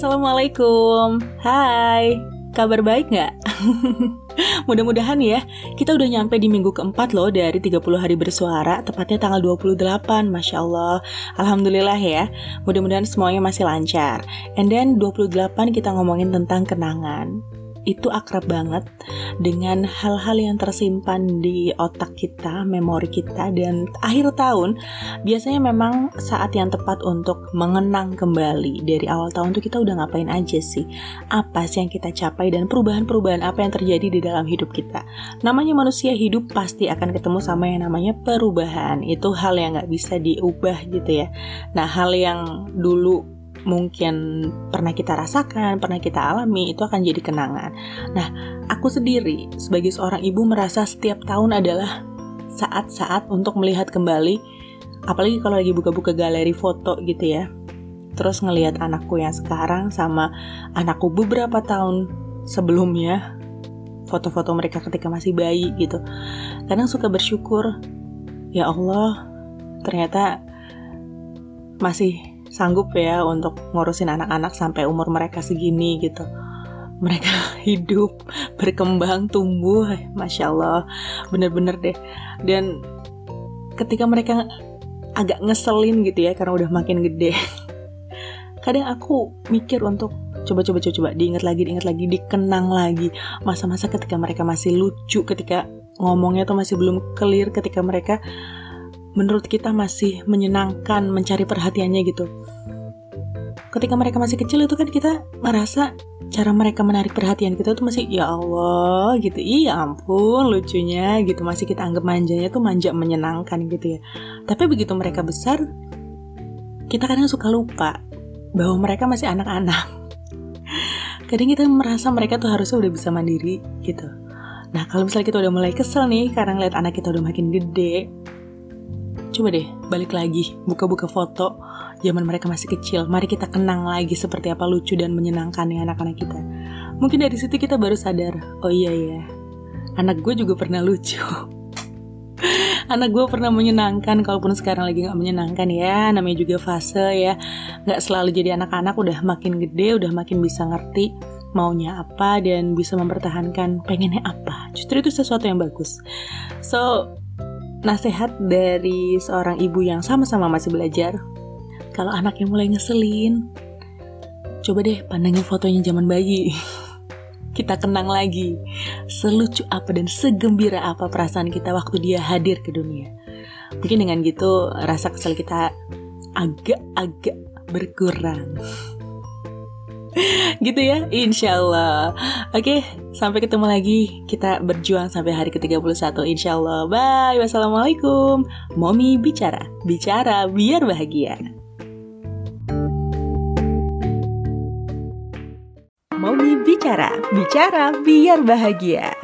Assalamualaikum. Hai. Kabar baik nggak? Mudah-mudahan ya. Kita udah nyampe di minggu keempat loh Dari 30 hari bersuara Tepatnya tanggal 28 Masya Allah. Alhamdulillah ya. Mudah-mudahan semuanya masih lancar. And then 28 kita ngomongin tentang kenangan itu akrab banget dengan hal-hal yang tersimpan di otak kita, memori kita, dan akhir tahun biasanya memang saat yang tepat untuk mengenang kembali dari awal tahun tuh kita udah ngapain aja sih, apa sih yang kita capai dan perubahan-perubahan apa yang terjadi di dalam hidup kita. Namanya manusia hidup pasti akan ketemu sama yang namanya perubahan, itu hal yang nggak bisa diubah gitu ya. Nah hal yang dulu mungkin pernah kita rasakan, pernah kita alami, itu akan jadi kenangan. Nah, aku sendiri sebagai seorang ibu merasa setiap tahun adalah saat-saat untuk melihat kembali, apalagi kalau lagi buka-buka galeri foto gitu ya. Terus ngelihat anakku yang sekarang sama anakku beberapa tahun sebelumnya, foto-foto mereka ketika masih bayi gitu. Kadang suka bersyukur, ya Allah, ternyata masih sanggup ya untuk ngurusin anak-anak sampai umur mereka segini gitu. Mereka hidup, berkembang, tumbuh, masya Allah, bener-bener deh. Dan ketika mereka agak ngeselin gitu ya, karena udah makin gede, kadang aku mikir untuk coba-coba coba. Diingat lagi, diingat lagi, dikenang lagi. Masa-masa ketika mereka masih lucu, ketika ngomongnya tuh masih belum clear, ketika mereka menurut kita masih menyenangkan mencari perhatiannya gitu. Ketika mereka masih kecil itu kan kita merasa cara mereka menarik perhatian kita tuh masih ya Allah gitu. Iya ampun lucunya gitu masih kita anggap manjanya tuh manja menyenangkan gitu ya. Tapi begitu mereka besar kita kadang suka lupa bahwa mereka masih anak-anak. Kadang kita merasa mereka tuh harusnya udah bisa mandiri gitu. Nah kalau misalnya kita udah mulai kesel nih karena ngeliat anak kita udah makin gede, Coba deh balik lagi, buka-buka foto zaman mereka masih kecil. Mari kita kenang lagi seperti apa lucu dan menyenangkan ya anak-anak kita. Mungkin dari situ kita baru sadar, oh iya ya, anak gue juga pernah lucu. anak gue pernah menyenangkan, kalaupun sekarang lagi nggak menyenangkan ya, namanya juga fase ya. Nggak selalu jadi anak-anak, udah makin gede, udah makin bisa ngerti maunya apa dan bisa mempertahankan pengennya apa. Justru itu sesuatu yang bagus. So, nasihat dari seorang ibu yang sama-sama masih belajar. Kalau anaknya mulai ngeselin, coba deh pandangin fotonya zaman bayi. Kita kenang lagi selucu apa dan segembira apa perasaan kita waktu dia hadir ke dunia. Mungkin dengan gitu rasa kesal kita agak-agak berkurang. gitu ya, insya Allah. Oke, sampai ketemu lagi. Kita berjuang sampai hari ke-31, insya Allah. Bye, wassalamualaikum. Mommy bicara, bicara biar bahagia. Mommy bicara, bicara biar bahagia.